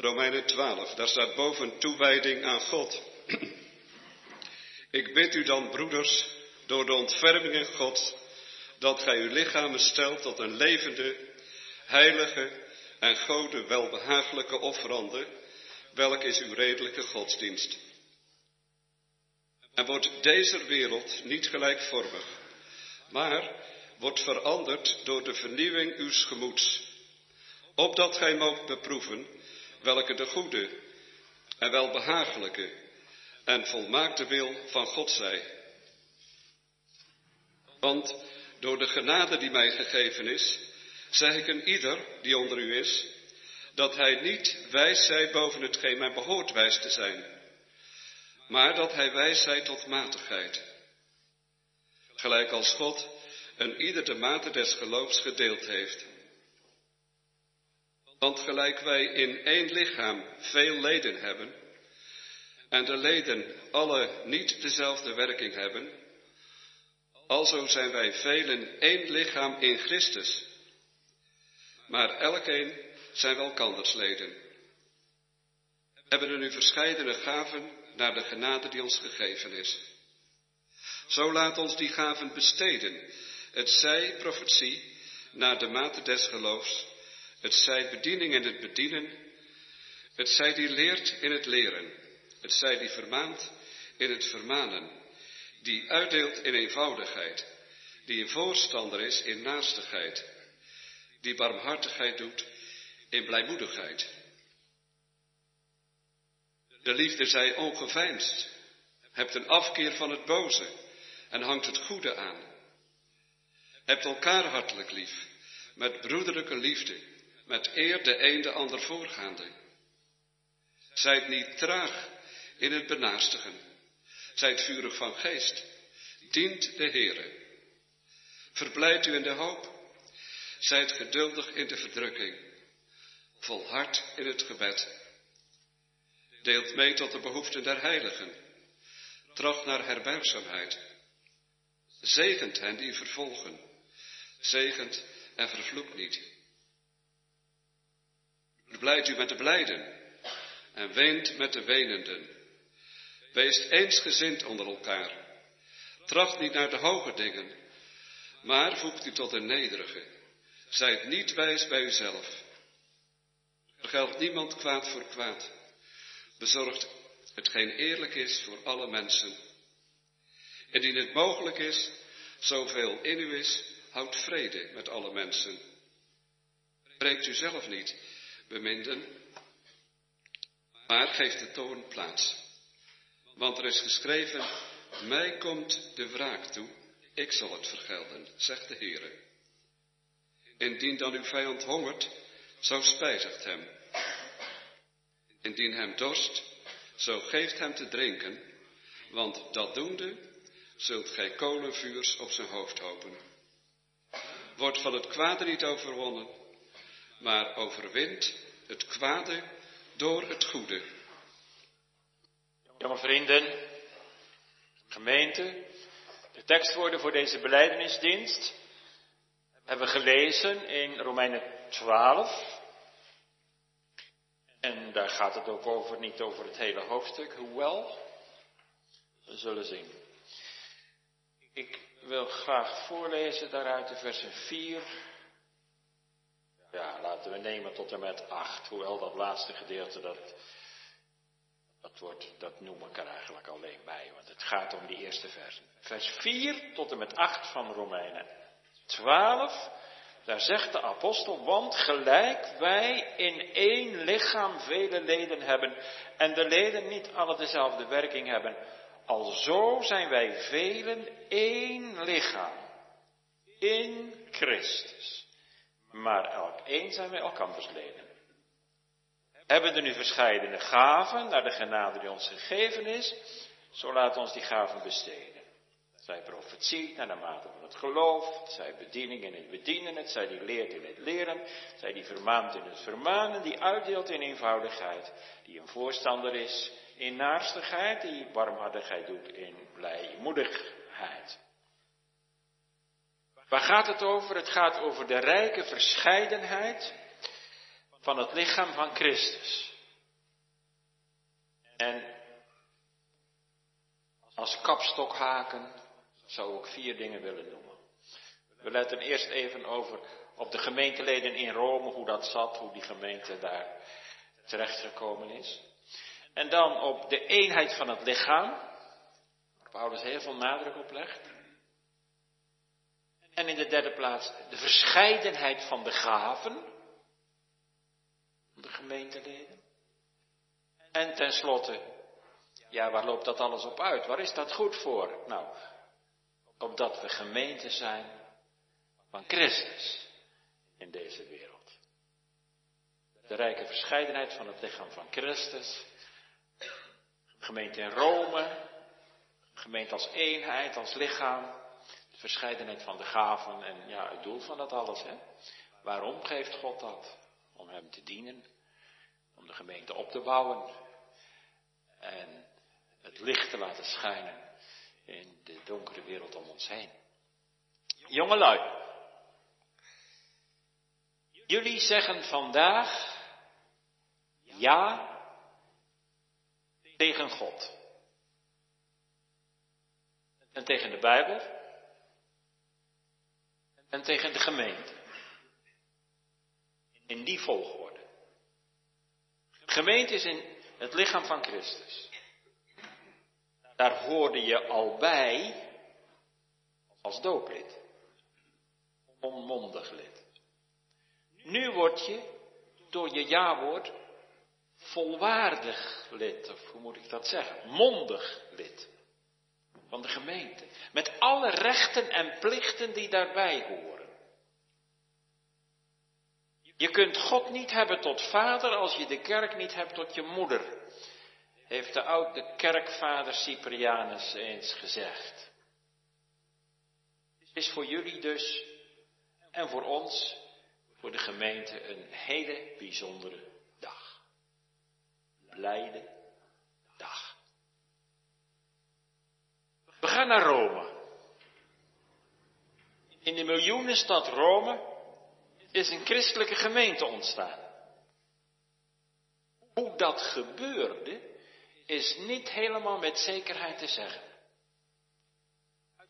Romeinen 12, daar staat boven toewijding aan God. Ik bid u dan, broeders, door de ontfermingen Gods, dat gij uw lichamen stelt tot een levende, heilige en gode welbehagelijke offerande, welk is uw redelijke godsdienst. En wordt deze wereld niet gelijkvormig, maar wordt veranderd door de vernieuwing uw gemoeds, opdat gij moogt beproeven welke de goede en welbehagelijke en volmaakte wil van God zij. Want door de genade die mij gegeven is, zeg ik een ieder die onder u is, dat hij niet wijs zij boven hetgeen mij behoort wijs te zijn, maar dat hij wijs zij tot matigheid. Gelijk als God een ieder de mate des geloofs gedeeld heeft. Want gelijk wij in één lichaam veel leden hebben, en de leden alle niet dezelfde werking hebben, alzo zijn wij velen één lichaam in Christus, maar elkeen zijn wel leden. Hebben er nu verscheidene gaven naar de genade die ons gegeven is. Zo laat ons die gaven besteden, het zij profetie naar de mate des geloofs, het zij bediening in het bedienen, het zij die leert in het leren, het zij die vermaant in het vermanen, die uitdeelt in eenvoudigheid, die een voorstander is in naastigheid, die barmhartigheid doet in blijmoedigheid. De liefde zij ongeveinsd, hebt een afkeer van het boze en hangt het goede aan. Hebt elkaar hartelijk lief, met broederlijke liefde, met eer de een de ander voorgaande. Zijt niet traag in het benaastigen, zijt vurig van geest, dient de Heere. Verblijd u in de hoop, zijt geduldig in de verdrukking, volhard in het gebed. Deelt mee tot de behoeften der heiligen, tracht naar herbergzaamheid. Zegent hen die vervolgen, zegent en vervloekt niet. Verblijdt u met de blijden en weent met de wenenden. Wees eensgezind onder elkaar. Tracht niet naar de hoge dingen, maar voegt u tot de nederige. Zijt niet wijs bij uzelf. Vergeldt niemand kwaad voor kwaad. Bezorgt hetgeen eerlijk is voor alle mensen. Indien het mogelijk is, zoveel in u is, houd vrede met alle mensen. Breekt u zelf niet, beminden, maar geeft de toon plaats. Want er is geschreven, mij komt de wraak toe, ik zal het vergelden, zegt de Heere. Indien dan uw vijand hongert, zo spijzigt hem. Indien hem dorst, zo geeft hem te drinken, want dat doende, zult gij kolenvuurs op zijn hoofd hopen. Wordt van het kwade niet overwonnen, maar overwint het kwade door het goede. Jonge vrienden, gemeente, de tekstwoorden voor deze beleidenisdienst hebben we gelezen in Romeinen 12. En daar gaat het ook over, niet over het hele hoofdstuk, hoewel, we zullen zien. Ik wil graag voorlezen daaruit de versen 4. Ja, laten we nemen tot en met 8. Hoewel dat laatste gedeelte, dat, dat, wordt, dat noem ik er eigenlijk alleen bij. Want het gaat om die eerste versen. Vers 4 tot en met 8 van Romeinen 12. Daar zegt de apostel, want gelijk wij in één lichaam vele leden hebben en de leden niet alle dezelfde werking hebben, Alzo zijn wij velen één lichaam in Christus. Maar elk één zijn wij elkanders leden. Hebben er nu verscheidene gaven naar de genade die ons gegeven is, zo laat ons die gaven besteden. Zij profetie naar de mate van het geloof, zij bediening in het bedienen, het zij die leert in het leren, zij die vermaant in het vermanen, die uitdeelt in eenvoudigheid, die een voorstander is in naarstigheid, die barmhartigheid doet in blijmoedigheid. Waar gaat het over? Het gaat over de rijke verscheidenheid van het lichaam van Christus. En als kapstokhaken zou ik vier dingen willen noemen. We letten eerst even over op de gemeenteleden in Rome, hoe dat zat, hoe die gemeente daar terechtgekomen is. En dan op de eenheid van het lichaam, waar Paulus heel veel nadruk op legt. En in de derde plaats de verscheidenheid van de gaven, de gemeenteleden. En tenslotte, ja, waar loopt dat alles op uit? Waar is dat goed voor? Nou, opdat we gemeente zijn van Christus in deze wereld. De rijke verscheidenheid van het lichaam van Christus. Gemeente in Rome. Gemeente als eenheid, als lichaam. De verscheidenheid van de gaven en ja, het doel van dat alles. Hè? Waarom geeft God dat? Om Hem te dienen. Om de gemeente op te bouwen. En het licht te laten schijnen in de donkere wereld om ons heen. Jongelui, jullie zeggen vandaag ja tegen God. En tegen de Bijbel. En tegen de gemeente. In die volgorde. gemeente is in het lichaam van Christus. Daar hoorde je al bij als dooplid. Onmondig lid. Nu word je door je ja-woord volwaardig lid, of hoe moet ik dat zeggen? Mondig lid van de gemeente. Met alle rechten en plichten die daarbij horen. Je kunt God niet hebben tot vader als je de kerk niet hebt tot je moeder heeft de oude kerkvader Cyprianus eens gezegd. Het is voor jullie dus en voor ons, voor de gemeente, een hele bijzondere dag. Blijde dag. We gaan naar Rome. In de miljoenenstad Rome is een christelijke gemeente ontstaan. Hoe dat gebeurde, is niet helemaal met zekerheid te zeggen.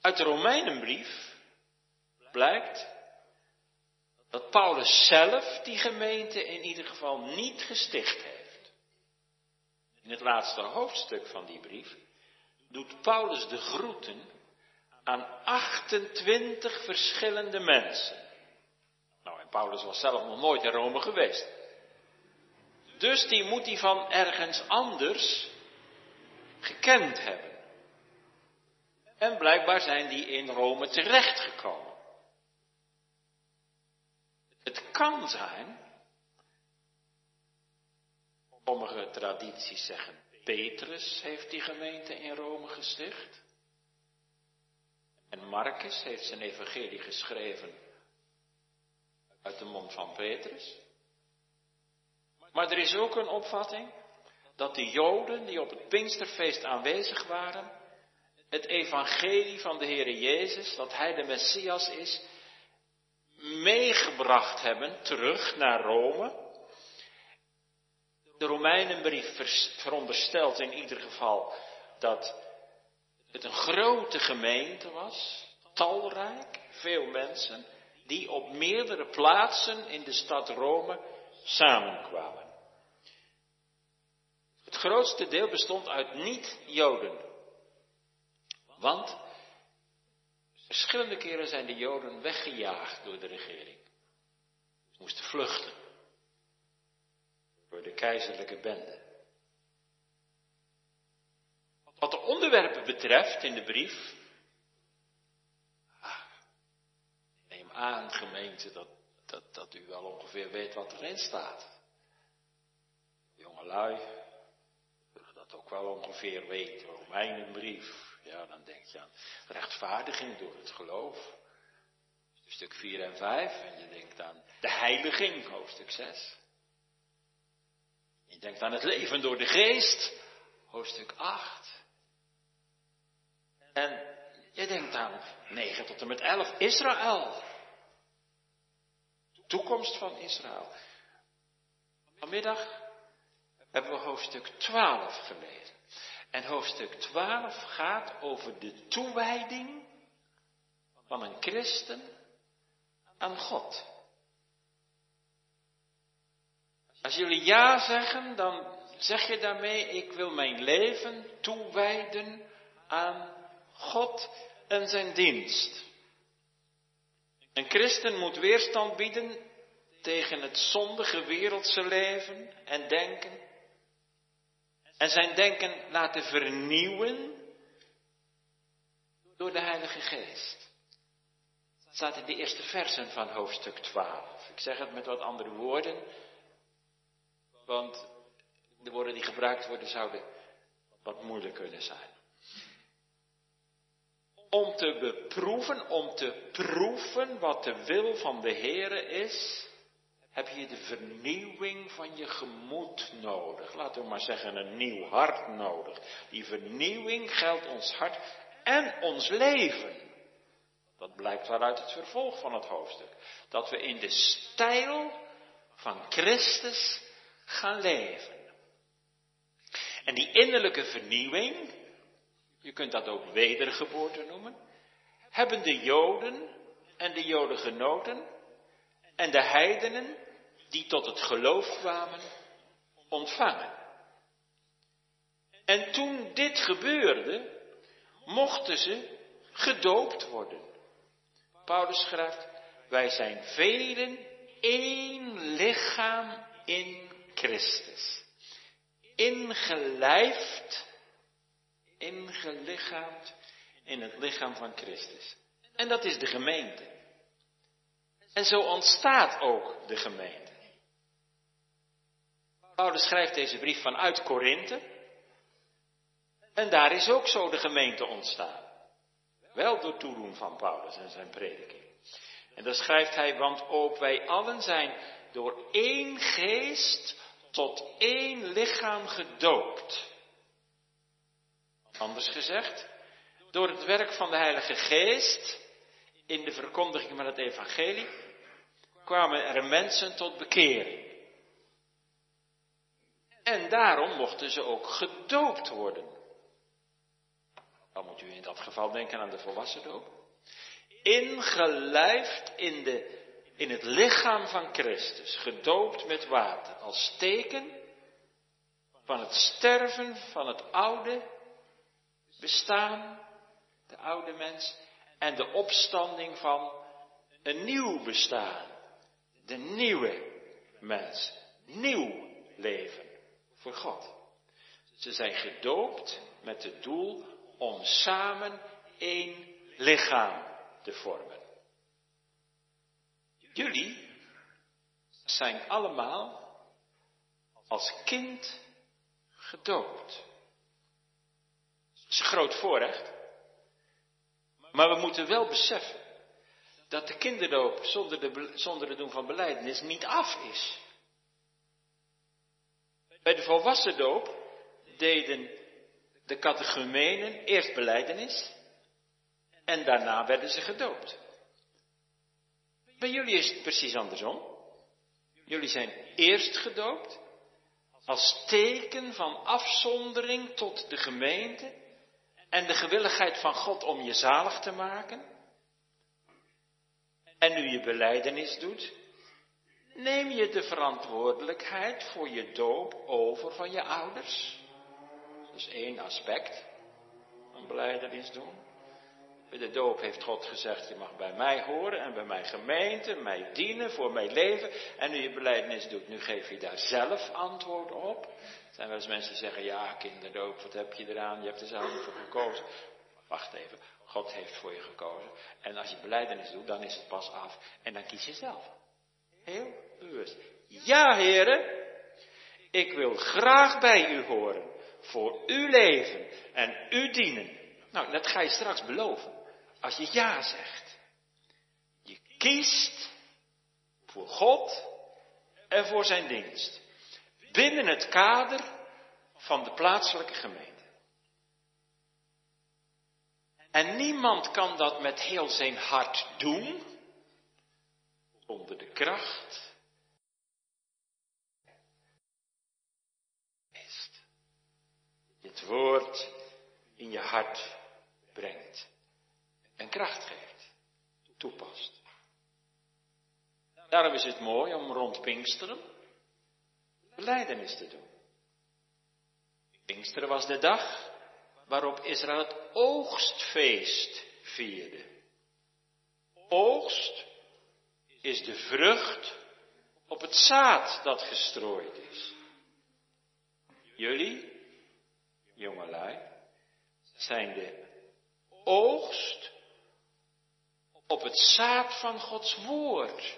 Uit de Romeinenbrief blijkt dat Paulus zelf die gemeente in ieder geval niet gesticht heeft. In het laatste hoofdstuk van die brief doet Paulus de groeten aan 28 verschillende mensen. Nou, en Paulus was zelf nog nooit in Rome geweest. Dus die moet hij van ergens anders gekend hebben. En blijkbaar zijn die in Rome terechtgekomen. Het kan zijn, sommige tradities zeggen, Petrus heeft die gemeente in Rome gesticht. En Marcus heeft zijn evangelie geschreven uit de mond van Petrus. Maar er is ook een opvatting dat de Joden die op het Pinksterfeest aanwezig waren, het evangelie van de Heere Jezus, dat Hij de Messias is, meegebracht hebben terug naar Rome. De Romeinenbrief veronderstelt in ieder geval dat het een grote gemeente was, talrijk, veel mensen, die op meerdere plaatsen in de stad Rome samenkwamen. Het grootste deel bestond uit niet-Joden. Want verschillende keren zijn de Joden weggejaagd door de regering. Ze moesten vluchten. Door de keizerlijke bende. Wat de onderwerpen betreft in de brief. Ah, neem aan, gemeente, dat, dat, dat u wel ongeveer weet wat erin staat. Jongelui, dat ook wel ongeveer weet. Romeinenbrief. Ja, dan denk je aan rechtvaardiging door het geloof. Stuk 4 en 5. En je denkt aan de heiliging, hoofdstuk 6. Je denkt aan het leven door de geest, hoofdstuk 8. En je denkt aan 9 tot en met 11, Israël. Toekomst van Israël. Vanmiddag hebben we hoofdstuk 12 gelezen. En hoofdstuk 12 gaat over de toewijding van een christen aan God. Als jullie ja zeggen, dan zeg je daarmee, ik wil mijn leven toewijden aan God en zijn dienst. Een christen moet weerstand bieden tegen het zondige wereldse leven en denken. En zijn denken laten vernieuwen door de Heilige Geest. Dat staat in de eerste versen van hoofdstuk 12. Ik zeg het met wat andere woorden, want de woorden die gebruikt worden zouden wat moeilijk kunnen zijn. Om te beproeven, om te proeven wat de wil van de Heere is, heb je de vernieuwing van je gemoed nodig. Laten we maar zeggen, een nieuw hart nodig. Die vernieuwing geldt ons hart en ons leven. Dat blijkt waaruit het vervolg van het hoofdstuk. Dat we in de stijl van Christus gaan leven. En die innerlijke vernieuwing, je kunt dat ook wedergeboorte noemen, hebben de Joden en de Jodengenoten en de heidenen die tot het geloof kwamen ontvangen. En toen dit gebeurde, mochten ze gedoopt worden. Paulus schrijft, wij zijn velen één lichaam in Christus. Ingelijfd, ingelichaamd in het lichaam van Christus. En dat is de gemeente. En zo ontstaat ook de gemeente. Paulus schrijft deze brief vanuit Korinthe. En daar is ook zo de gemeente ontstaan. Wel door toedoen van Paulus en zijn prediking. En dan schrijft hij, want ook wij allen zijn door één geest tot één lichaam gedoopt. Anders gezegd, door het werk van de Heilige Geest in de verkondiging van het Evangelie kwamen er mensen tot bekering. En daarom mochten ze ook gedoopt worden. Dan moet u in dat geval denken aan de volwassen doop. Ingelijfd in, de, in het lichaam van Christus, gedoopt met water, als teken van het sterven van het oude bestaan, de oude mens, en de opstanding van een nieuw bestaan, de nieuwe mens, nieuw leven voor God. Ze zijn gedoopt met het doel om samen één lichaam te vormen. Jullie zijn allemaal als kind gedoopt. Dat is een groot voorrecht. Maar we moeten wel beseffen dat de kinderdoop zonder, de, zonder het doen van beleidenis niet af is. Bij de volwassen doop deden de catechumenen eerst beleidenis en daarna werden ze gedoopt. Bij jullie is het precies andersom. Jullie zijn eerst gedoopt als teken van afzondering tot de gemeente en de gewilligheid van God om je zalig te maken. En nu je beleidenis doet, neem je de verantwoordelijkheid voor je doop over van je ouders. Dat is één aspect van beleidenis doen. Bij de doop heeft God gezegd, je mag bij mij horen en bij mijn gemeente, mij dienen, voor mijn leven. En nu je beleidenis doet, nu geef je daar zelf antwoord op. Er zijn wel eens mensen die zeggen, ja kinderdoop, wat heb je eraan, je hebt er zelf voor gekozen. Wacht even, God heeft voor je gekozen. En als je beleidenis doet, dan is het pas af en dan kies je zelf. Heel bewust. Ja, heren, ik wil graag bij u horen, voor uw leven en u dienen. Nou, dat ga je straks beloven. Als je ja zegt. Je kiest voor God en voor zijn dienst. Binnen het kader van de plaatselijke gemeente. En niemand kan dat met heel zijn hart doen onder de kracht het woord in je hart brengt. En kracht geeft. Toepast. Daarom is het mooi om rond Pinksteren beleidenis te doen. Pinksteren was de dag waarop Israël het oogstfeest vierde. Oogst is de vrucht op het zaad dat gestrooid is. Jullie, jongelui, zijn de oogst op het zaad van Gods woord.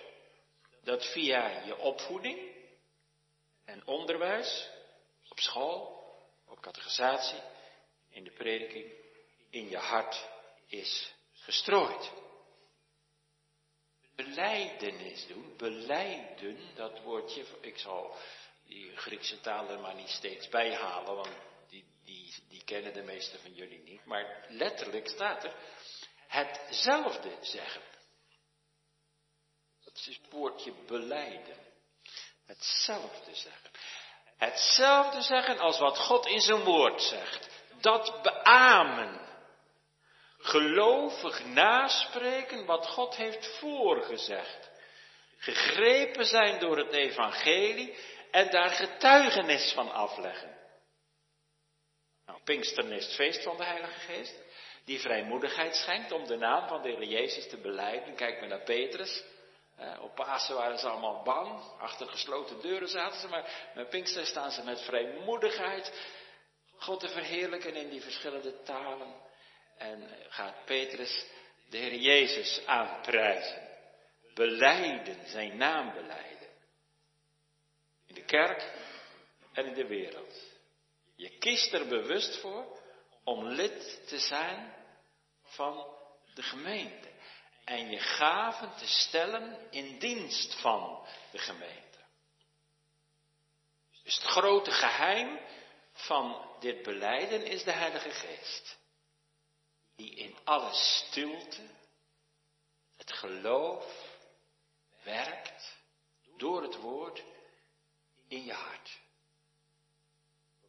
Dat via je opvoeding en onderwijs, op school, op catechisatie, in de prediking, in je hart is gestrooid. Beleidenis doen, beleiden, dat woordje, ik zal die Griekse taal er maar niet steeds bij halen, want die, die, die kennen de meeste van jullie niet, maar letterlijk staat er hetzelfde zeggen. Dat is het woordje beleiden. Hetzelfde zeggen. Hetzelfde zeggen als wat God in zijn woord zegt. Dat beamen. Gelovig naspreken wat God heeft voorgezegd. Gegrepen zijn door het evangelie en daar getuigenis van afleggen. Nou, Pinksteren is het feest van de Heilige Geest. Die vrijmoedigheid schenkt om de naam van de Heer Jezus te beleiden. Kijk maar naar Petrus. op Pasen waren ze allemaal bang. Achter gesloten deuren zaten ze. Maar met Pinkster staan ze met vrijmoedigheid. God te verheerlijken in die verschillende talen. En gaat Petrus de Heer Jezus aanprijzen. Beleiden, zijn naam beleiden. In de kerk en in de wereld. Je kiest er bewust voor om lid te zijn van de gemeente. En je gaven te stellen in dienst van de gemeente. Dus het grote geheim van dit beleiden is de Heilige Geest. Die in alle stilte het geloof werkt door het woord in je hart.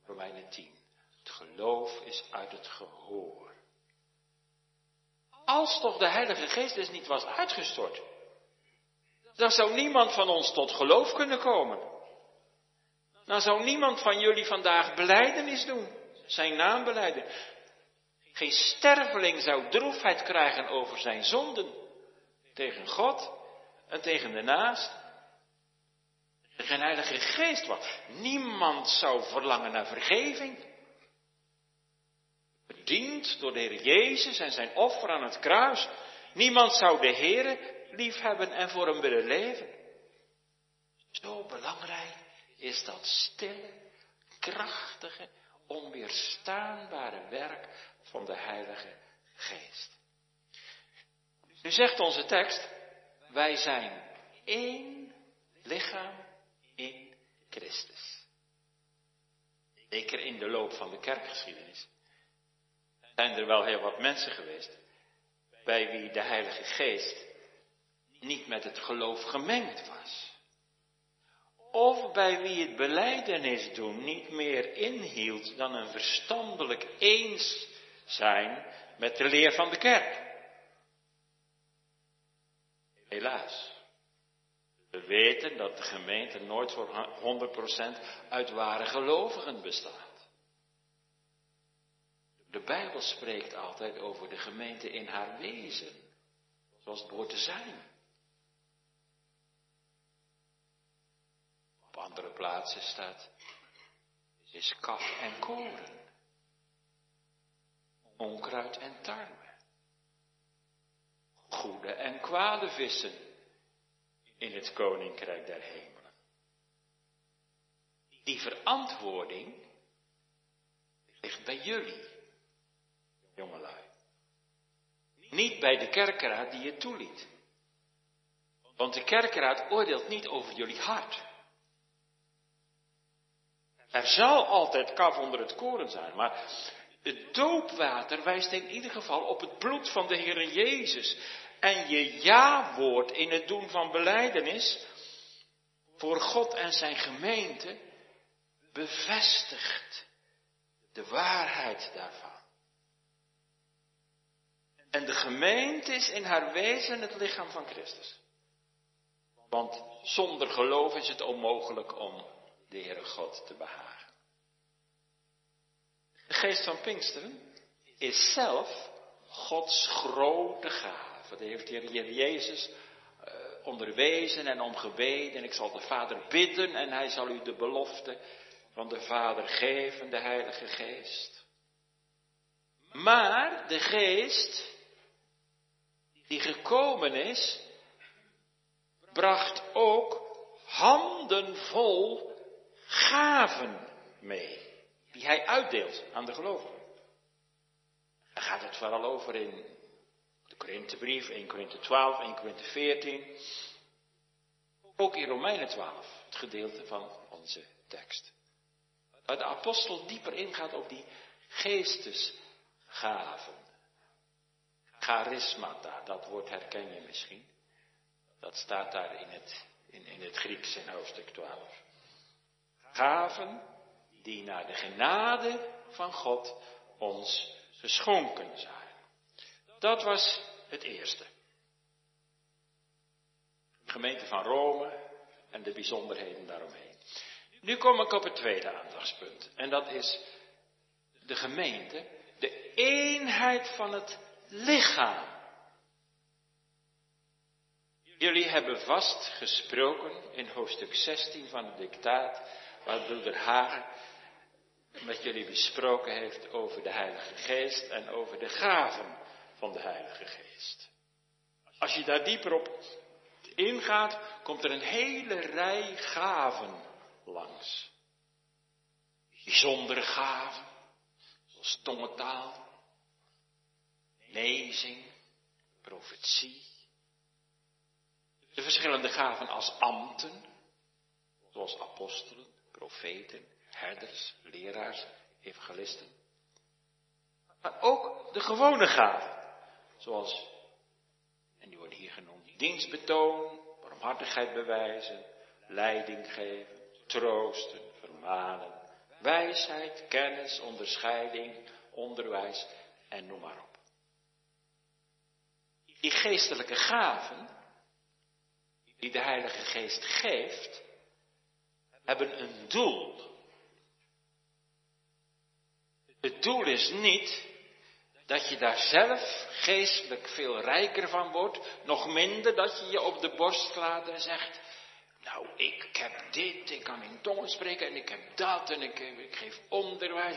Romeinen 10. Het geloof is uit het gehoor. Als toch de Heilige Geest dus niet was uitgestort, dan zou niemand van ons tot geloof kunnen komen. Dan zou niemand van jullie vandaag beleidenis doen, zijn naam beleiden. Geen sterveling zou droefheid krijgen over zijn zonden tegen God en tegen de naast. Geen Heilige Geest was. Niemand zou verlangen naar vergeving. Bediend door de Heer Jezus en zijn offer aan het kruis. Niemand zou de Heer lief hebben en voor hem willen leven. Zo belangrijk is dat stille, krachtige, onweerstaanbare werk van de Heilige Geest. Nu zegt onze tekst, wij zijn één lichaam in Christus. Zeker in de loop van de kerkgeschiedenis zijn er wel heel wat mensen geweest bij wie de Heilige Geest niet met het geloof gemengd was. Of bij wie het beleidenis doen niet meer inhield dan een verstandelijk eens zijn met de leer van de kerk. Helaas. We weten dat de gemeente nooit voor 100% uit ware gelovigen bestaat. De Bijbel spreekt altijd over de gemeente in haar wezen, zoals het behoort te zijn. Op andere plaatsen staat, is kaf en koren, onkruid en tarwe, goede en kwade vissen in het koninkrijk der hemelen. Die verantwoording ligt bij jullie jongelui. Niet bij de kerkeraad die je toeliet. Want de kerkeraad oordeelt niet over jullie hart. Er zal altijd kaf onder het koren zijn, maar het doopwater wijst in ieder geval op het bloed van de Heer Jezus. En je ja-woord in het doen van beleidenis voor God en zijn gemeente bevestigt de waarheid daarvan. En de gemeente is in haar wezen het lichaam van Christus. Want zonder geloof is het onmogelijk om de Heere God te behagen. De geest van Pinksteren is zelf Gods grote gave. Dat heeft de Heer Jezus uh, onderwezen en om gebeden. Ik zal de Vader bidden en hij zal u de belofte van de Vader geven, de Heilige Geest. Maar de Geest die gekomen is, bracht ook handenvol gaven mee, die hij uitdeelt aan de gelovigen. Daar gaat het vooral over in de Korinthebrief, 1 Korinthe 12, 1 Korinthe 14. Ook in Romeinen 12, het gedeelte van onze tekst. Waar de apostel dieper ingaat op die geestesgaven. Charismata, dat woord herken je misschien. Dat staat daar in het, in, in het Grieks in hoofdstuk 12. Gaven die naar de genade van God ons geschonken zijn. Dat was het eerste. De gemeente van Rome en de bijzonderheden daaromheen. Nu kom ik op het tweede aandachtspunt. En dat is de gemeente, de eenheid van het lichaam. Jullie hebben vast gesproken in hoofdstuk 16 van het dictaat, waar broeder Hagen met jullie besproken heeft over de Heilige Geest en over de gaven van de Heilige Geest. Als je daar dieper op ingaat, komt er een hele rij gaven langs. Bijzondere gaven, zoals tongentaal, lezing, profetie. De verschillende gaven als ambten, zoals apostelen, profeten, herders, leraars, evangelisten. Maar ook de gewone gaven, zoals, en die worden hier genoemd, dienstbetoon, barmhartigheid bewijzen, leiding geven, troosten, vermanen, wijsheid, kennis, onderscheiding, onderwijs en noem maar op. Die geestelijke gaven, die de Heilige Geest geeft, hebben een doel. Het doel is niet dat je daar zelf geestelijk veel rijker van wordt, nog minder dat je je op de borst slaat en zegt, nou ik heb dit, ik kan in tongen spreken en ik heb dat en ik, ik geef onderwijs.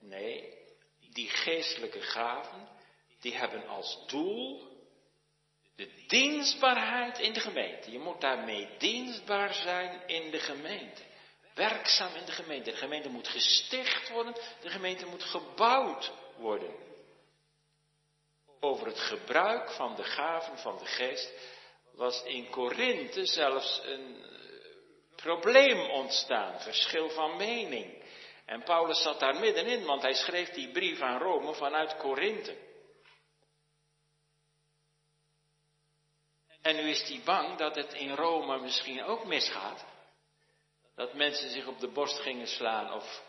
Nee, die geestelijke gaven, die hebben als doel de dienstbaarheid in de gemeente. Je moet daarmee dienstbaar zijn in de gemeente. Werkzaam in de gemeente. De gemeente moet gesticht worden. De gemeente moet gebouwd worden. Over het gebruik van de gaven van de geest was in Korinthe zelfs een eh, probleem ontstaan. Verschil van mening. En Paulus zat daar middenin, want hij schreef die brief aan Rome vanuit Korinthe. En nu is hij bang dat het in Rome misschien ook misgaat. Dat mensen zich op de borst gingen slaan of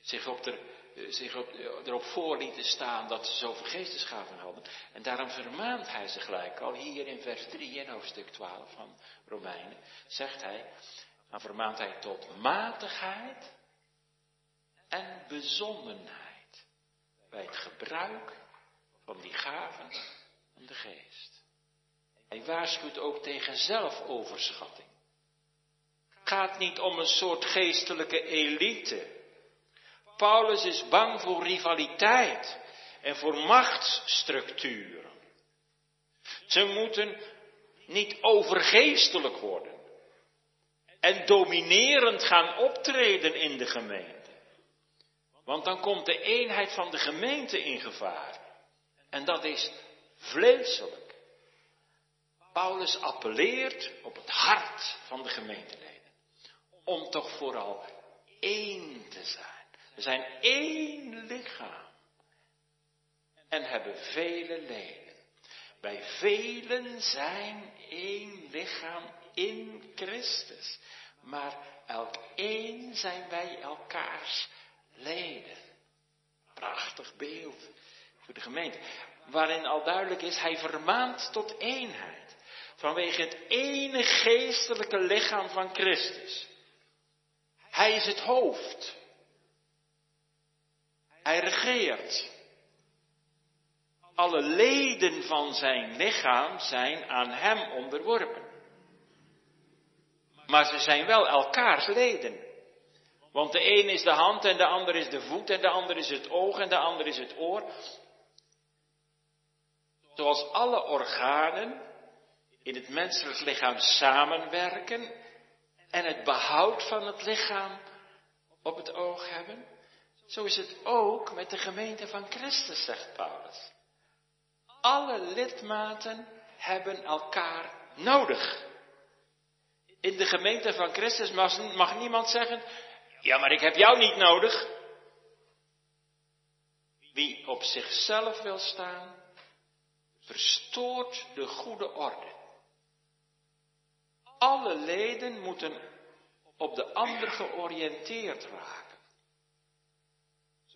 zich, op de, zich op, erop voor lieten staan dat ze zoveel geestesgaven hadden. En daarom vermaant hij ze gelijk al hier in vers 3 in hoofdstuk 12 van Romeinen. Zegt hij, dan vermaant hij tot matigheid en bezonnenheid bij het gebruik van die gaven van de geest. Hij waarschuwt ook tegen zelfoverschatting. Het gaat niet om een soort geestelijke elite. Paulus is bang voor rivaliteit en voor machtsstructuren. Ze moeten niet overgeestelijk worden en dominerend gaan optreden in de gemeente. Want dan komt de eenheid van de gemeente in gevaar. En dat is vleeselijk. Paulus appelleert op het hart van de gemeenteleden. Om toch vooral één te zijn. We zijn één lichaam. En hebben vele leden. Wij velen zijn één lichaam in Christus. maar elk één zijn wij elkaars leden. Prachtig beeld voor de gemeente. Waarin al duidelijk is, hij vermaant tot eenheid. Vanwege het ene geestelijke lichaam van Christus. Hij is het hoofd. Hij regeert. Alle leden van zijn lichaam zijn aan hem onderworpen. Maar ze zijn wel elkaars leden. Want de een is de hand en de ander is de voet en de ander is het oog en de ander is het oor. Zoals alle organen in het menselijk lichaam samenwerken en het behoud van het lichaam op het oog hebben, zo is het ook met de gemeente van Christus, zegt Paulus. Alle lidmaten hebben elkaar nodig. In de gemeente van Christus mag, mag niemand zeggen, ja maar ik heb jou niet nodig. Wie op zichzelf wil staan, verstoort de goede orde. Alle leden moeten op de ander georiënteerd raken.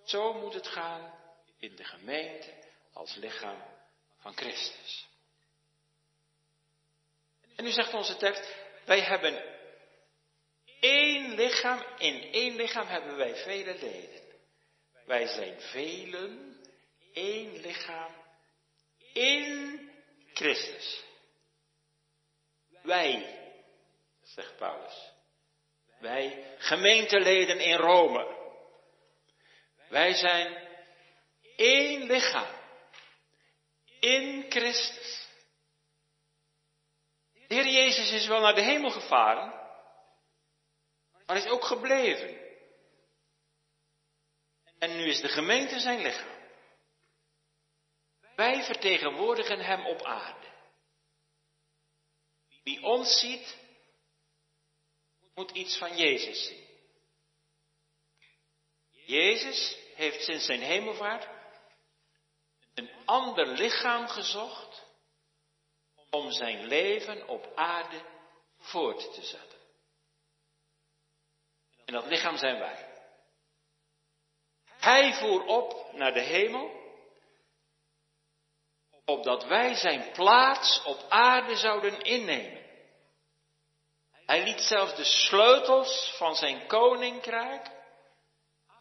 Zo moet het gaan in de gemeente als lichaam van Christus. En nu zegt onze tekst, wij hebben één lichaam, in één lichaam hebben wij vele leden. Wij zijn velen, één lichaam, in Christus. Wij, zegt Paulus. Wij gemeenteleden in Rome. Wij zijn één lichaam in Christus. De Heer Jezus is wel naar de hemel gevaren, maar is ook gebleven. En nu is de gemeente zijn lichaam. Wij vertegenwoordigen Hem op aarde. Wie ons ziet, moet iets van Jezus zien. Jezus heeft sinds zijn hemelvaart een ander lichaam gezocht om zijn leven op aarde voort te zetten. En dat lichaam zijn wij. Hij voer op naar de hemel, opdat wij zijn plaats op aarde zouden innemen. Hij liet zelfs de sleutels van zijn koninkrijk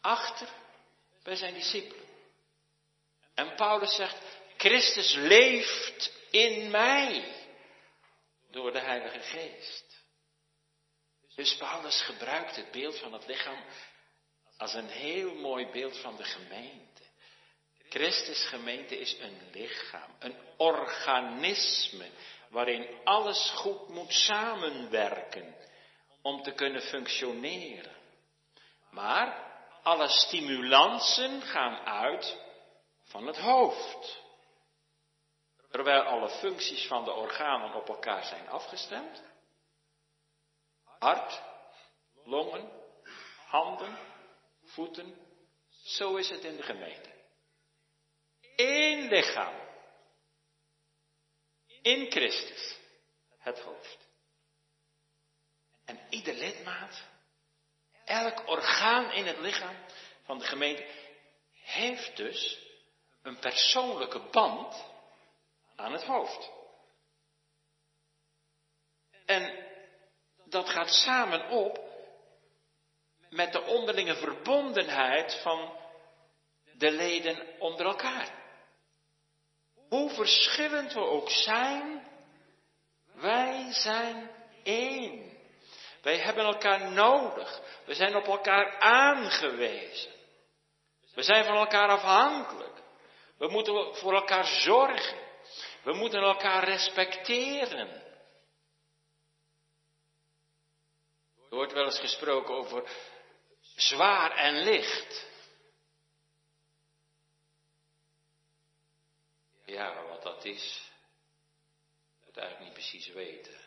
achter bij zijn discipelen. En Paulus zegt, Christus leeft in mij door de Heilige Geest. Dus Paulus gebruikt het beeld van het lichaam als een heel mooi beeld van de gemeente. Christus gemeente is een lichaam, een organisme waarin alles goed moet samenwerken om te kunnen functioneren. Maar alle stimulansen gaan uit van het hoofd. Terwijl alle functies van de organen op elkaar zijn afgestemd. Hart, longen, handen, voeten. Zo is het in de gemeente. Eén lichaam. In Christus. Het hoofd. En ieder lidmaat, elk orgaan in het lichaam van de gemeente, heeft dus een persoonlijke band aan het hoofd. En dat gaat samen op met de onderlinge verbondenheid van de leden onder elkaar. Hoe verschillend we ook zijn, wij zijn één. Wij hebben elkaar nodig. We zijn op elkaar aangewezen. We zijn van elkaar afhankelijk. We moeten voor elkaar zorgen. We moeten elkaar respecteren. Er wordt wel eens gesproken over zwaar en licht. Ja, wat dat is, dat eigenlijk niet precies weten.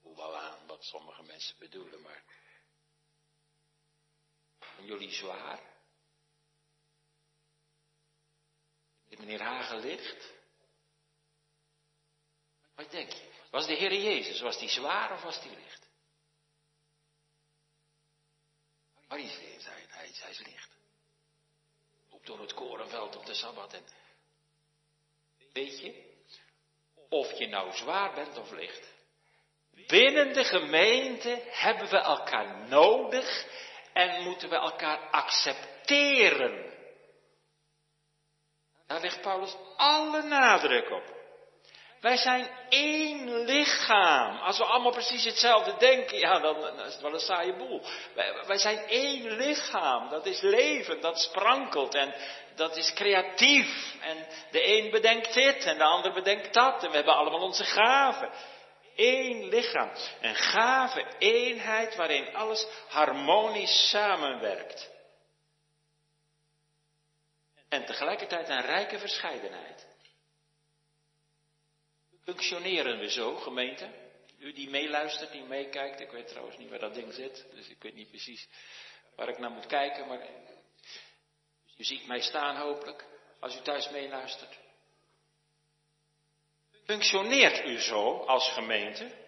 Hoe wel aan wat sommige mensen bedoelen, maar. Zijn jullie zwaar? Is meneer Hagen licht? Wat denk je? Was de Heer Jezus, was die zwaar of was die licht? Waar is hij? Hij, hij, hij is licht. Op door het korenveld op de Sabbat. En weet je, of je nou zwaar bent of licht. Binnen de gemeente hebben we elkaar nodig en moeten we elkaar accepteren. Daar legt Paulus alle nadruk op. Wij zijn één lichaam. Als we allemaal precies hetzelfde denken, ja, dan, is het wel een saaie boel. Wij, wij, zijn één lichaam. Dat is leven, dat sprankelt en dat is creatief. En de een bedenkt dit en de ander bedenkt dat. En we hebben allemaal onze gaven. Eén lichaam. Een gave eenheid waarin alles harmonisch samenwerkt. En tegelijkertijd een rijke verscheidenheid. Functioneren we zo, gemeente? U die meeluistert, die meekijkt, ik weet trouwens niet waar dat ding zit, dus ik weet niet precies waar ik naar moet kijken, maar u ziet mij staan hopelijk, als u thuis meeluistert. Functioneert u zo als gemeente?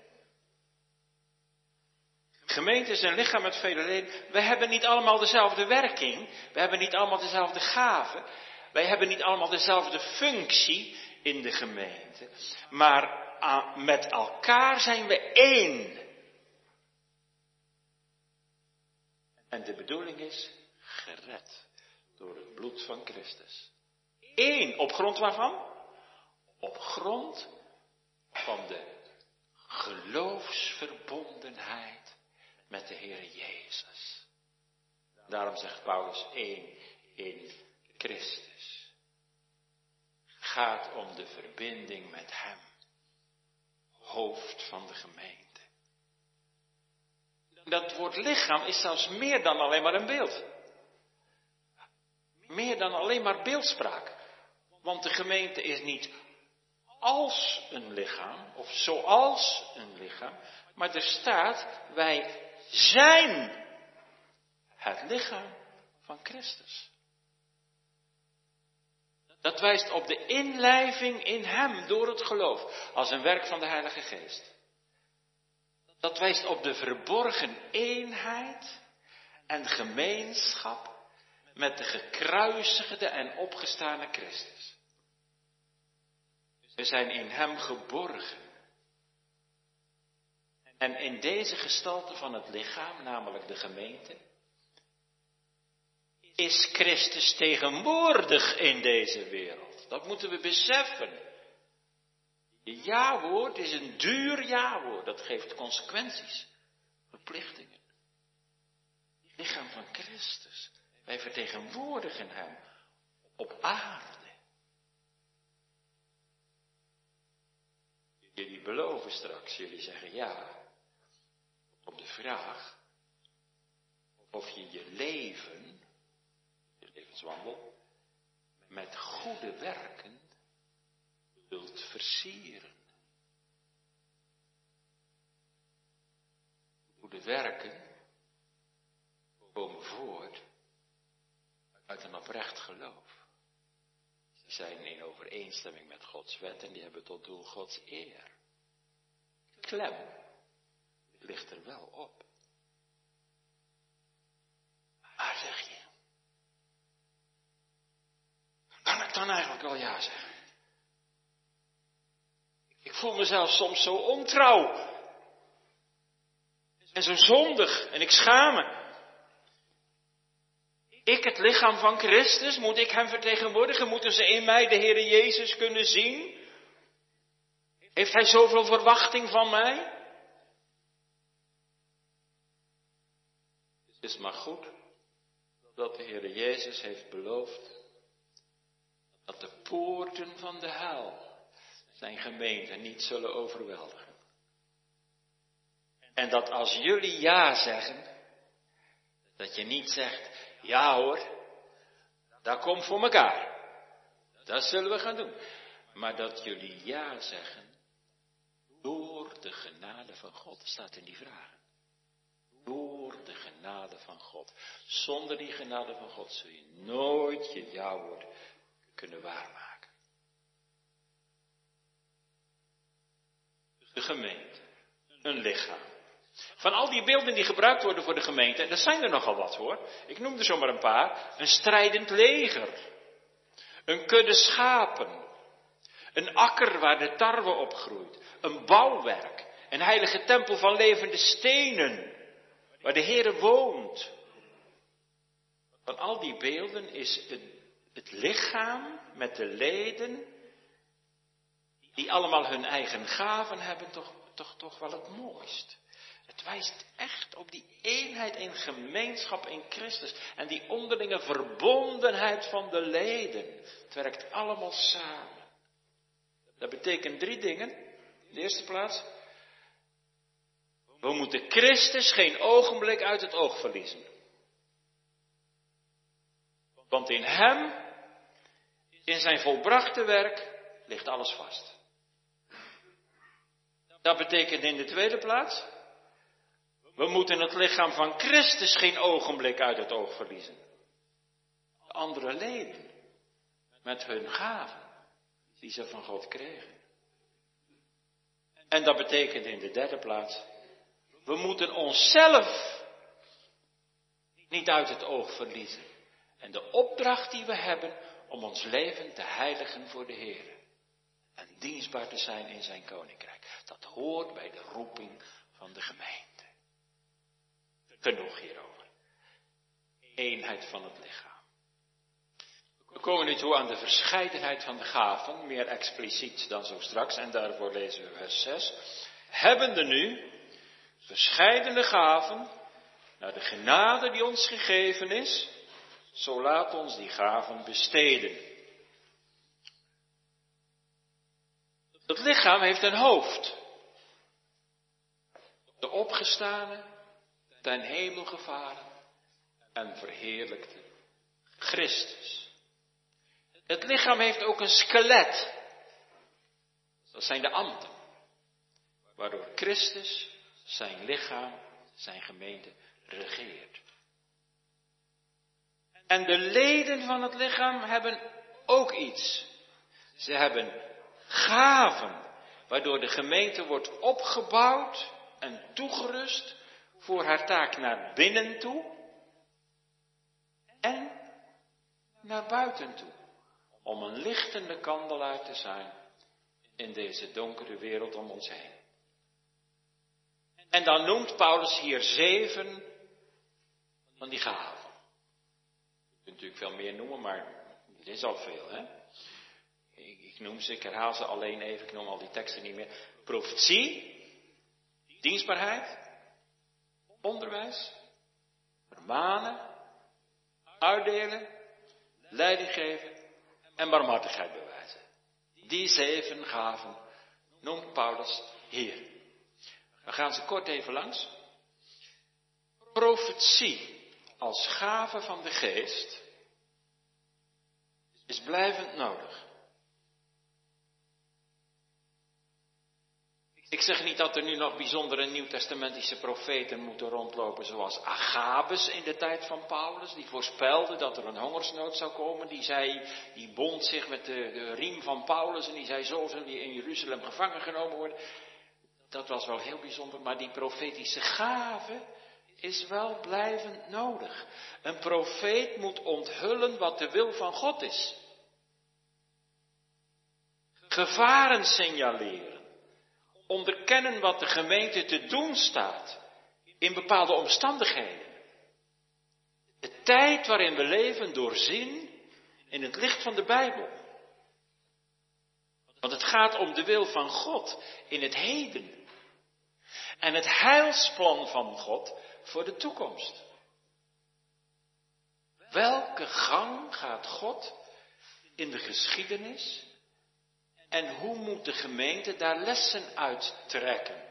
Gemeente is een lichaam met vele leden. We hebben niet allemaal dezelfde werking. We hebben niet allemaal dezelfde gaven. Wij hebben niet allemaal dezelfde functie in de gemeente. Maar met elkaar zijn we één. En de bedoeling is gered door het bloed van Christus. Eén, op grond waarvan? Op grond van de geloofsverbondenheid met de Heer Jezus. Daarom zegt Paulus één in Christus. Gaat om de verbinding met Hem, hoofd van de gemeente. Dat woord lichaam is zelfs meer dan alleen maar een beeld. Meer dan alleen maar beeldspraak. Want de gemeente is niet als een lichaam, of zoals een lichaam, maar er staat, wij zijn het lichaam van Christus. Dat wijst op de inlijving in Hem door het geloof, als een werk van de Heilige Geest. Dat wijst op de verborgen eenheid en gemeenschap met de gekruisigde en opgestane Christus. We zijn in Hem geborgen. En in deze gestalte van het lichaam, namelijk de gemeente, is Christus tegenwoordig in deze wereld. Dat moeten we beseffen. Je ja-woord is een duur ja-woord. Dat geeft consequenties, verplichtingen. Het lichaam van Christus. Wij vertegenwoordigen Hem op aarde. Jullie beloven straks, jullie zeggen ja op de vraag of je je leven, je levenswandel, met goede werken wilt versieren. Goede werken komen voort uit een oprecht geloof. Ze zijn in overeenstemming met Gods wet en die hebben tot doel Gods eer. Klem ligt er wel op. Maar zeg je, kan ik dan eigenlijk wel ja zeggen? Ik voel mezelf soms zo ontrouw. En zo zondig. En ik schaam me. Ik, het lichaam van Christus, moet ik hem vertegenwoordigen? Moeten ze in mij de Heer Jezus kunnen zien? Heeft hij zoveel verwachting van mij? Het is maar goed dat de Heer Jezus heeft beloofd dat de poorten van de hel zijn gemeente niet zullen overweldigen. En dat als jullie ja zeggen, dat je niet zegt, ja hoor, dat komt voor elkaar. Dat zullen we gaan doen. Maar dat jullie ja zeggen, door de genade van God, staat in die vraag. Door de genade van God. Zonder die genade van God zul je nooit je ja-woord kunnen waarmaken. De gemeente, een lichaam, Van al die beelden die gebruikt worden voor de gemeente, en dat zijn er nogal wat hoor. Ik noem er zomaar een paar. Een strijdend leger. Een kudde schapen. Een akker waar de tarwe op groeit. Een bouwwerk. Een heilige tempel van levende stenen. Waar de Heere woont. Van al die beelden is het, het lichaam met de leden, die allemaal hun eigen gaven hebben, toch, toch, toch wel het mooist. Wijst echt op die eenheid in gemeenschap in Christus en die onderlinge verbondenheid van de leden. Het werkt allemaal samen. Dat betekent drie dingen. In de eerste plaats, we moeten Christus geen ogenblik uit het oog verliezen. Want in Hem, in zijn volbrachte werk, ligt alles vast. Dat betekent in de tweede plaats, we moeten het lichaam van Christus geen ogenblik uit het oog verliezen. De andere leden, met hun gaven, die ze van God kregen. En dat betekent in de derde plaats, we moeten onszelf niet uit het oog verliezen. En de opdracht die we hebben om ons leven te heiligen voor de Heer. En dienstbaar te zijn in zijn koninkrijk. Dat hoort bij de roeping van de gemeente. Genoeg hierover. Eenheid van het lichaam. We komen nu toe aan de verscheidenheid van de gaven, meer expliciet dan zo straks, en daarvoor lezen we vers 6. Hebbende nu verscheidene gaven, naar de genade die ons gegeven is, zo laat ons die gaven besteden. Het lichaam heeft een hoofd. De opgestane, ten hemel gevaren en verheerlijkte Christus. Het lichaam heeft ook een skelet. Dat zijn de ambten. Waardoor Christus zijn lichaam, zijn gemeente regeert. En de leden van het lichaam hebben ook iets. Ze hebben gaven, waardoor de gemeente wordt opgebouwd en toegerust voor haar taak naar binnen toe en naar buiten toe. Om een lichtende kandelaar te zijn in deze donkere wereld om ons heen. En dan noemt Paulus hier zeven van die gaven kunt natuurlijk veel meer noemen, maar het is al veel. Hè? Ik, ik noem ze, ik herhaal ze alleen even, ik noem al die teksten niet meer. Profetie, dienstbaarheid, onderwijs, vermanen, uitdelen, leiding geven en barmhartigheid bewijzen. Die zeven gaven noemt Paulus hier. We gaan ze kort even langs. Profetie als gave van de geest is blijvend nodig. Ik zeg niet dat er nu nog bijzondere nieuwtestamentische profeten moeten rondlopen, zoals Agabus in de tijd van Paulus, die voorspelde dat er een hongersnood zou komen. Die zei, die bond zich met de, de riem van Paulus en die zei, zo zullen die in Jeruzalem gevangen genomen worden. Dat was wel heel bijzonder, maar die profetische gave, is wel blijvend nodig. Een profeet moet onthullen wat de wil van God is. Gevaren signaleren. Onderkennen wat de gemeente te doen staat in bepaalde omstandigheden. De tijd waarin we leven doorzien in het licht van de Bijbel. Want het gaat om de wil van God in het heden. En het heilsplan van God voor de toekomst. Welke gang gaat God in de geschiedenis en hoe moet de gemeente daar lessen uit trekken?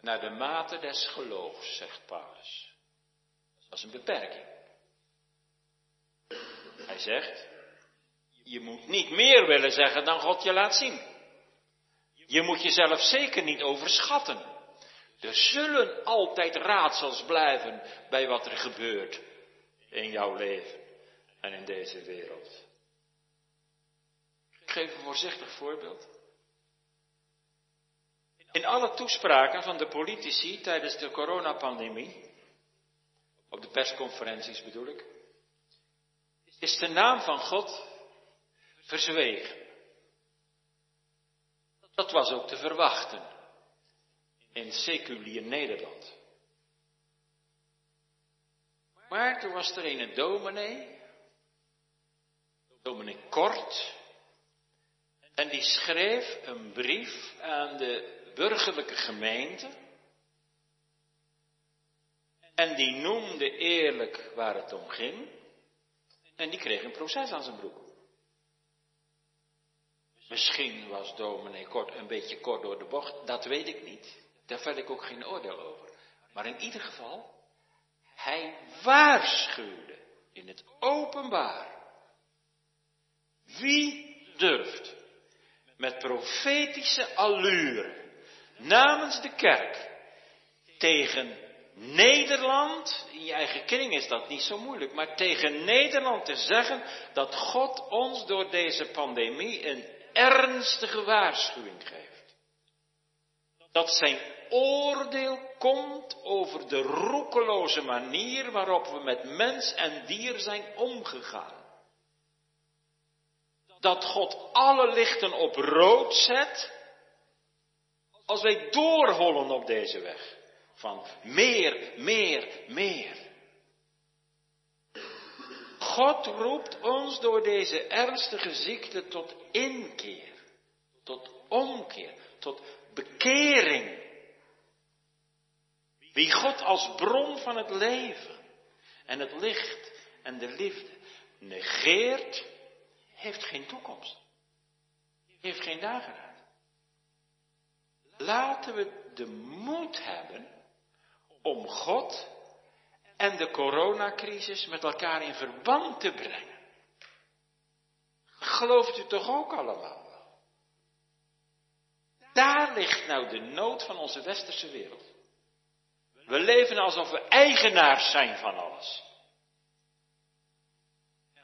Naar de mate des geloofs, zegt Paulus. Dat is een beperking. Hij zegt, je moet niet meer willen zeggen dan God je laat zien. Je moet jezelf zeker niet overschatten. Er zullen altijd raadsels blijven bij wat er gebeurt in jouw leven en in deze wereld. Geef een voorzichtig voorbeeld. In alle toespraken van de politici tijdens de coronapandemie, op de persconferenties bedoel ik, is de naam van God verzwegen. Dat was ook te verwachten in seculier Nederland. Maar toen was er een dominee, dominee Kort, en die schreef een brief aan de burgerlijke gemeente. En die noemde eerlijk waar het om ging. En die kreeg een proces aan zijn broek. Misschien was dominee Kort een beetje kort door de bocht, dat weet ik niet. Daar vel ik ook geen oordeel over. Maar in ieder geval, hij waarschuwde in het openbaar. Wie durft met profetische allure namens de kerk tegen Nederland, in je eigen kring is dat niet zo moeilijk, maar tegen Nederland te zeggen dat God ons door deze pandemie een ernstige waarschuwing geeft. Dat zijn oordeel komt over de roekeloze manier waarop we met mens en dier zijn omgegaan. Dat God alle lichten op rood zet als wij doorhollen op deze weg van meer, meer, meer. God roept ons door deze ernstige ziekte tot inkeer, tot omkeer, tot bekering. Wie God als bron van het leven en het licht en de liefde negeert, heeft geen toekomst. Heeft geen dageraad. Laten we de moed hebben om God en de coronacrisis met elkaar in verband te brengen. Gelooft u toch ook allemaal wel? Daar ligt nou de nood van onze westerse wereld. We leven alsof we eigenaars zijn van alles.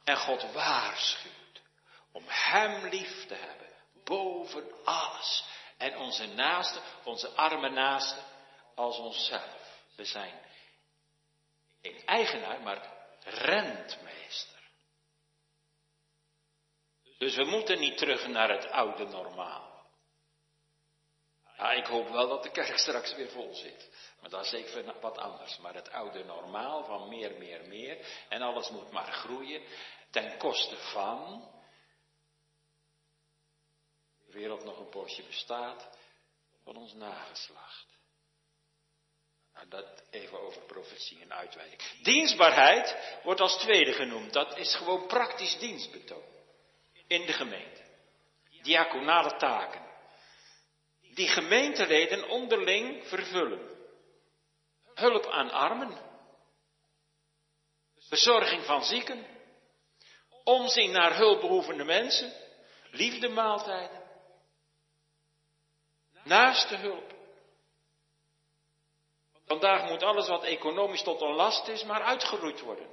En God waarschuwt om Hem lief te hebben, boven alles. En onze naaste, onze arme naaste, als onszelf. We zijn geen eigenaar, maar rentmeester. Dus we moeten niet terug naar het oude normaal. Ja, ik hoop wel dat de kerk straks weer vol zit. Maar dat is zeker wat anders. Maar het oude normaal van meer, meer, meer. En alles moet maar groeien. Ten koste van. Wereld nog een poosje bestaat. Van ons nageslacht. Nou, dat even over profetie en uitweiding. Dienstbaarheid wordt als tweede genoemd. Dat is gewoon praktisch dienstbetoon. In de gemeente. Diaconale taken. Die gemeenteleden onderling vervullen. Hulp aan armen. Verzorging van zieken. Omzien naar hulpbehoevende mensen. Liefdemaaltijden. Naaste hulp. Vandaag moet alles wat economisch tot een last is, maar uitgeroeid worden.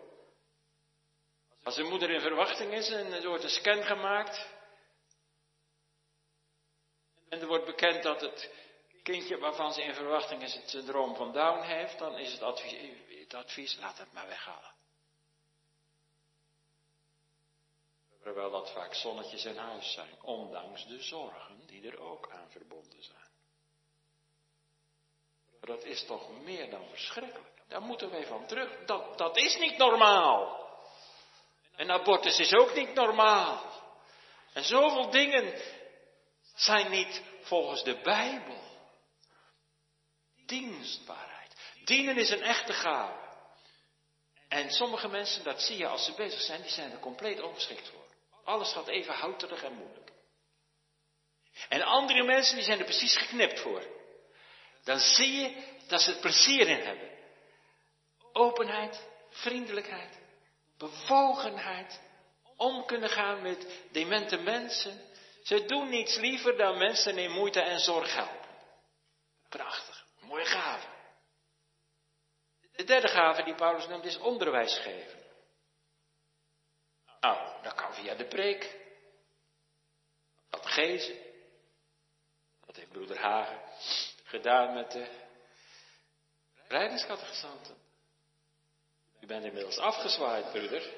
Als een moeder in verwachting is en er wordt een scan gemaakt. En er wordt bekend dat het kindje waarvan ze in verwachting is het syndroom van Down heeft, dan is het advies, het advies laat het maar weghalen. Terwijl dat vaak zonnetjes in huis zijn, ondanks de zorgen die er ook aan verbonden zijn. Dat is toch meer dan verschrikkelijk. Daar moeten wij van terug. Dat, dat is niet normaal. En abortus is ook niet normaal. En zoveel dingen zijn niet volgens de Bijbel. Dienstbaarheid. Dienen is een echte gave. En sommige mensen, dat zie je als ze bezig zijn, die zijn er compleet ongeschikt voor. Alles gaat even houterig en moeilijk. En andere mensen, die zijn er precies geknipt voor. Dan zie je dat ze er plezier in hebben. Openheid, vriendelijkheid, bewogenheid, om kunnen gaan met demente mensen. Ze doen niets liever dan mensen in moeite en zorg helpen. Prachtig, mooie gave. De derde gave die Paulus noemt is onderwijs geven. Nou, dat kan via de preek. Dat gezen. Dat heeft broeder Hagen. Gedaan met de rijdingscatechisanten. U bent inmiddels afgezwaaid, broeder.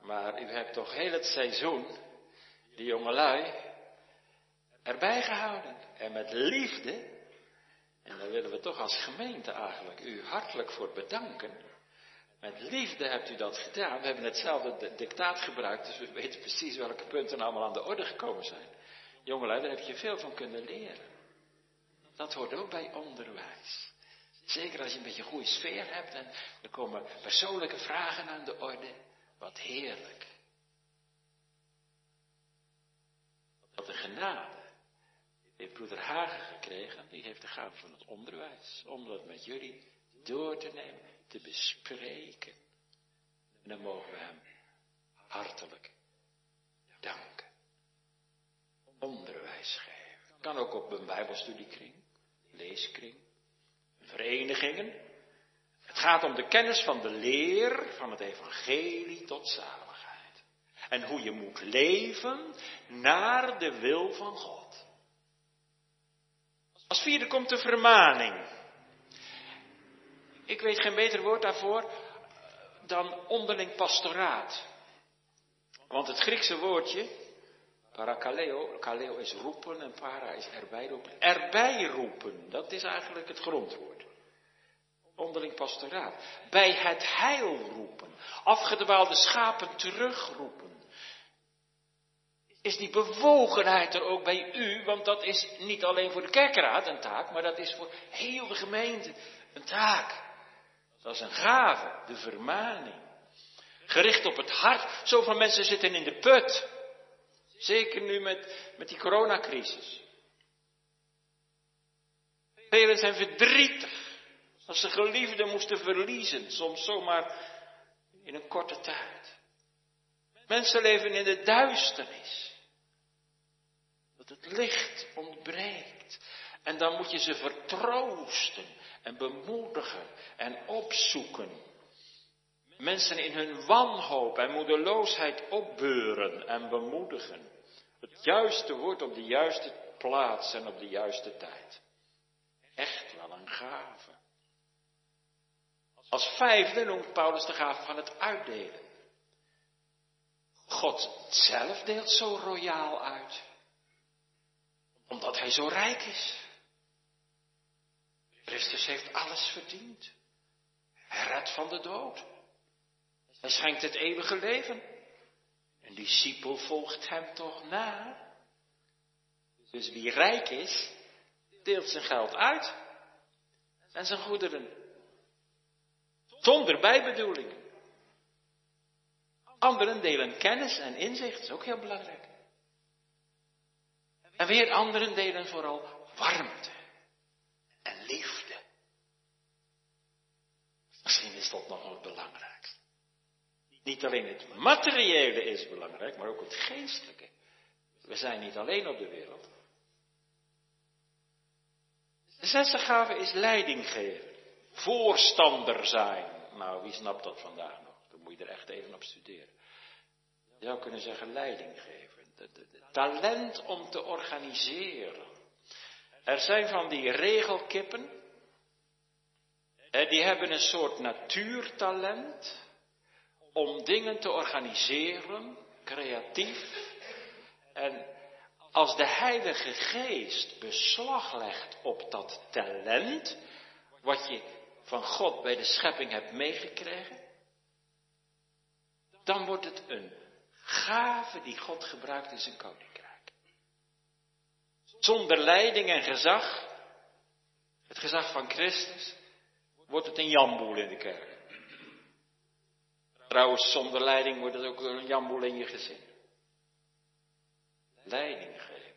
Maar u hebt toch heel het seizoen, die jongelui, erbij gehouden. En met liefde. En daar willen we toch als gemeente eigenlijk u hartelijk voor bedanken. Met liefde hebt u dat gedaan. We hebben hetzelfde dictaat gebruikt, dus we weten precies welke punten allemaal aan de orde gekomen zijn. Jongelui, daar heb je veel van kunnen leren. Dat hoort ook bij onderwijs. Zeker als je een beetje een goede sfeer hebt en er komen persoonlijke vragen aan de orde. Wat heerlijk. Wat een genade heeft broeder Hagen gekregen. Die heeft de gave van het onderwijs. Om dat met jullie door te nemen, te bespreken. En dan mogen we hem hartelijk danken. Onderwijs geven. Kan ook op een bijbelstudiekring, leeskring verenigingen. Het gaat om de kennis van de leer van het evangelie tot zaligheid. En hoe je moet leven naar de wil van God. Als vierde komt de vermaning. Ik weet geen beter woord daarvoor dan onderling pastoraat. Want het Griekse woordje, parakaleo, kaleo is roepen en para is erbij roepen. Erbij roepen, dat is eigenlijk het grondwoord onderling pastoraat. Bij het heil roepen. Afgedwaalde schapen terugroepen. Is die bewogenheid er ook bij u? Want dat is niet alleen voor de kerkraad een taak, maar dat is voor heel de gemeente een taak. Dat is een gave, de vermaning. Gericht op het hart. Zoveel mensen zitten in de put. Zeker nu met, met die coronacrisis. Velen zijn verdrietig. Als ze geliefden moesten verliezen, soms zomaar in een korte tijd. Mensen leven in de duisternis. Dat het licht ontbreekt. En dan moet je ze vertroosten en bemoedigen en opzoeken. Mensen in hun wanhoop en moedeloosheid opbeuren en bemoedigen. Het juiste woord op de juiste plaats en op de juiste tijd. Echt wel een gave. Als vijfde noemt Paulus de gave van het uitdelen. God zelf deelt zo royaal uit. Omdat hij zo rijk is. Christus heeft alles verdiend. Hij redt van de dood. Hij schenkt het eeuwige leven. Een discipel volgt hem toch na. Dus wie rijk is, deelt zijn geld uit. En zijn goederen. Zonder bijbedoelingen. Anderen delen kennis en inzicht, dat is ook heel belangrijk. En weer anderen delen vooral warmte en liefde. Misschien is dat nog het belangrijkste. Niet alleen het materiële is belangrijk, maar ook het geestelijke. We zijn niet alleen op de wereld. De zesde gave is leiding geven. Voorstander zijn. Nou, wie snapt dat vandaag nog? Dan moet je er echt even op studeren. Je zou kunnen zeggen leiding geven. De, talent om te organiseren. Er zijn van die regelkippen. Die hebben een soort natuurtalent om dingen te organiseren, creatief. En als de Heilige Geest beslag legt op dat talent, wat je van God bij de schepping hebt meegekregen, dan wordt het een gave die God gebruikt in zijn koninkrijk. Zonder leiding en gezag, het gezag van Christus, wordt het een jamboel in de kerk. Trouwens, zonder leiding wordt het ook een jamboel in je gezin. Leiding geven,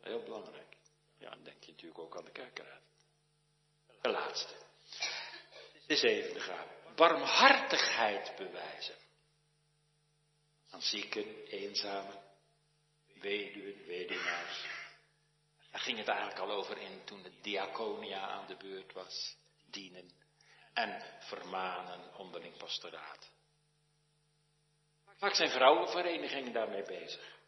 heel belangrijk. Ja, dan denk je natuurlijk ook aan de kerkraad. De laatste. De zevende gave. Barmhartigheid bewijzen. Aan zieken, eenzamen, weduwen, weduwnaars. Daar ging het eigenlijk al over in toen de diaconia aan de beurt was. Dienen en vermanen onderling pastoraat. Vaak zijn vrouwenverenigingen daarmee bezig.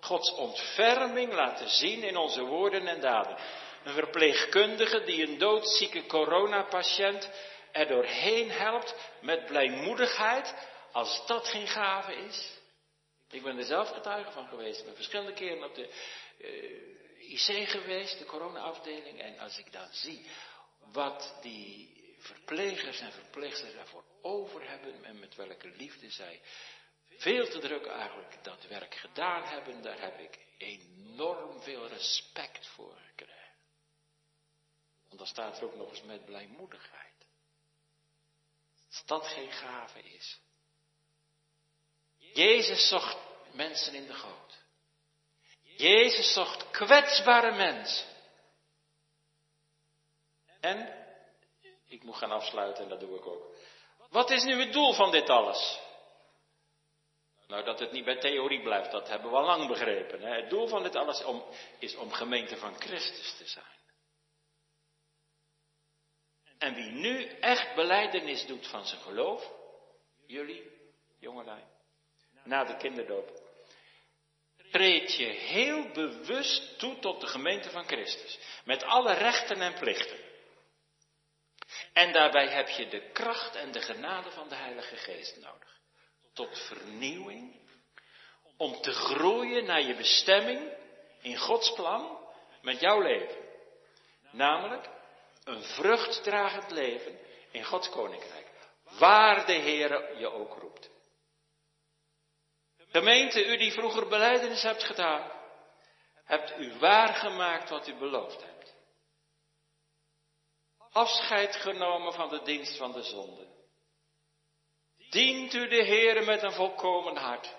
Gods ontferming laten zien in onze woorden en daden. een verpleegkundige die een doodzieke coronapatiënt er doorheen helpt met blijmoedigheid, als dat geen gave is. Ik ben er zelf getuige van geweest. Ik ben verschillende keren op de uh, IC geweest, de corona-afdeling. En als ik dan zie wat die verplegers en verpleegsters ervoor over hebben en met welke liefde zij veel te druk eigenlijk dat werk gedaan hebben, daar heb ik enorm veel respect voor gekregen. Want dan staat er ook nog eens met blijmoedigheid. Als dat geen gave is. Jezus zocht mensen in de goot. Jezus zocht kwetsbare mensen. En, ik moet gaan afsluiten en dat doe ik ook. Wat is nu het doel van dit alles? Nou, dat het niet bij theorie blijft, dat hebben we al lang begrepen. Hè? Het doel van dit alles om, is om gemeente van Christus te zijn. En wie nu echt beleidenis doet van zijn geloof, jullie, jongelui, na de kinderdoop, treed je heel bewust toe tot de gemeente van Christus. Met alle rechten en plichten. En daarbij heb je de kracht en de genade van de Heilige Geest nodig. Tot vernieuwing. Om te groeien naar je bestemming in Gods plan met jouw leven. Namelijk een vruchtdragend leven in Gods koninkrijk. Waar de Heere je ook roept. Gemeente, u die vroeger beleidenis hebt gedaan, hebt u waargemaakt wat u beloofd hebt. Afscheid genomen van de dienst van de zonde. Dient u de Heere met een volkomen hart.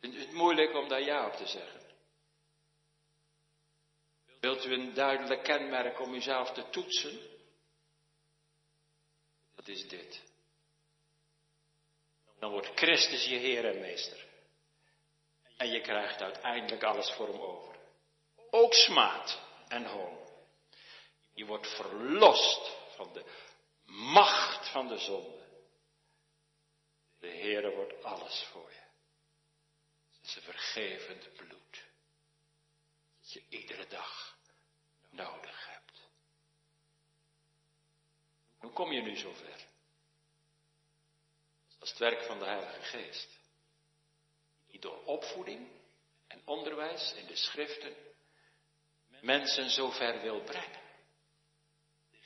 Het moeilijk om daar ja op te zeggen? Wilt u een duidelijk kenmerk om uzelf te toetsen? Dat is dit. Dan wordt Christus je Heer en Meester. En je krijgt uiteindelijk alles voor hem over. Ook smaad en hoon. Je wordt verlost van de macht van de zonde. De Heere wordt alles voor je. Het is een vergevend bloed. Dat je iedere dag nodig hebt. Hoe kom je nu zover? Dat is het werk van de Heilige Geest. Die door opvoeding en onderwijs in de schriften mensen zover wil brengen.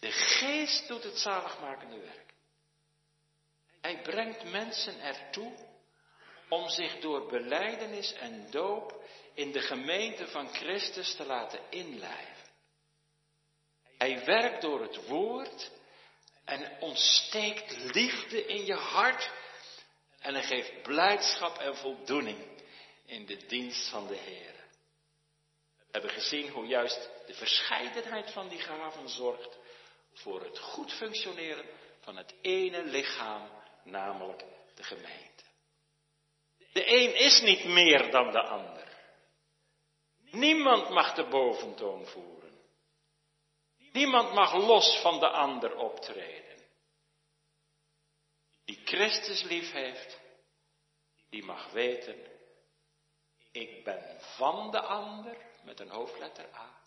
De geest doet het zaligmakende werk. Hij brengt mensen ertoe om zich door beleidenis en doop in de gemeente van Christus te laten inlijven. Hij werkt door het woord en ontsteekt liefde in je hart en hij geeft blijdschap en voldoening in de dienst van de Heer. We hebben gezien hoe juist de verscheidenheid van die gaven zorgt voor het goed functioneren van het ene lichaam, namelijk de gemeente. De een is niet meer dan de ander. Niemand mag de boventoon voeren. Niemand mag los van de ander optreden. Die Christus lief heeft, die mag weten, ik ben van de ander met een hoofdletter A.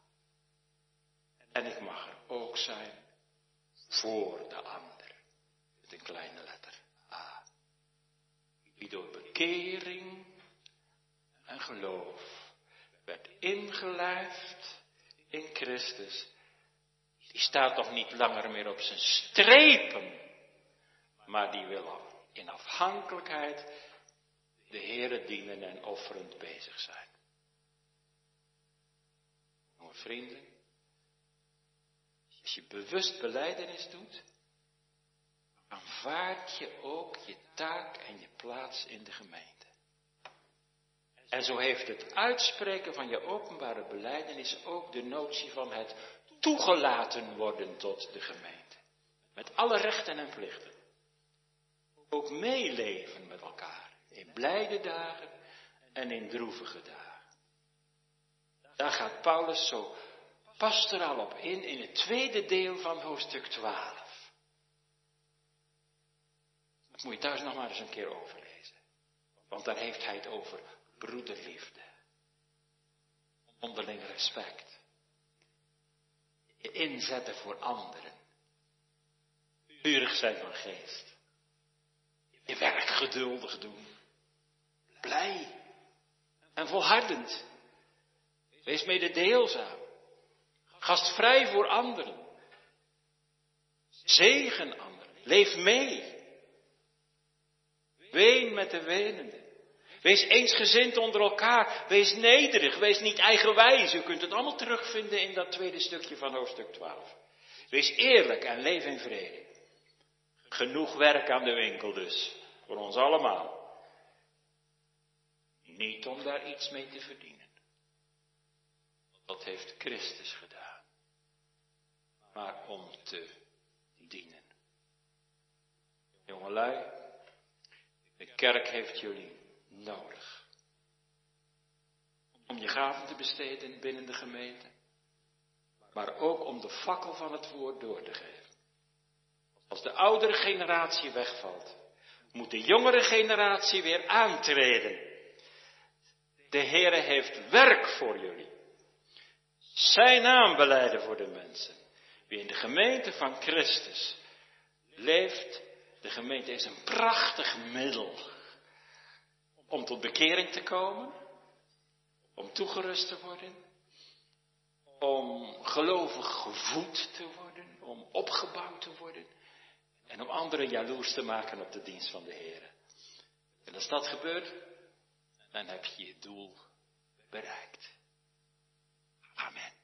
En ik mag er ook zijn voor de ander. Met een kleine letter A. Die door bekering en geloof werd ingelijfd in Christus. Die staat toch niet langer meer op zijn strepen, maar die wil in afhankelijkheid de Heere dienen en offerend bezig zijn. Jonge vrienden, je bewust beleidenis doet, aanvaard je ook je taak en je plaats in de gemeente. En zo heeft het uitspreken van je openbare beleidenis ook de notie van het toegelaten worden tot de gemeente. Met alle rechten en plichten. Ook meeleven met elkaar. In blijde dagen en in droevige dagen. Daar gaat Paulus zo pastoraal op in in het tweede deel van hoofdstuk 12. Dat moet je thuis nog maar eens een keer overlezen. Want daar heeft hij het over broederliefde. Onderling respect. Je inzetten voor anderen. Vurig zijn van geest. Je werk geduldig doen. Blij en volhardend. Wees mededeelzaam. Gastvrij voor anderen. Zegen anderen. Leef mee. Ween met de wenenden. Wees eensgezind onder elkaar. Wees nederig. Wees niet eigenwijs. U kunt het allemaal terugvinden in dat tweede stukje van hoofdstuk 12. Wees eerlijk en leef in vrede. Genoeg werk aan de winkel dus. Voor ons allemaal. Niet om daar iets mee te verdienen. Dat heeft Christus gedaan. Maar om te dienen. Jongelui, de kerk heeft jullie nodig. Om je gaven te besteden binnen de gemeente. Maar ook om de fakkel van het woord door te geven. Als de oudere generatie wegvalt, moet de jongere generatie weer aantreden. De Heere heeft werk voor jullie. Zijn naam beleiden voor de mensen. Wie in de gemeente van Christus leeft, de gemeente is een prachtig middel om tot bekering te komen, om toegerust te worden, om gelovig gevoed te worden, om opgebouwd te worden en om anderen jaloers te maken op de dienst van de Heer. En als dat gebeurt, dan heb je je doel bereikt. Amen.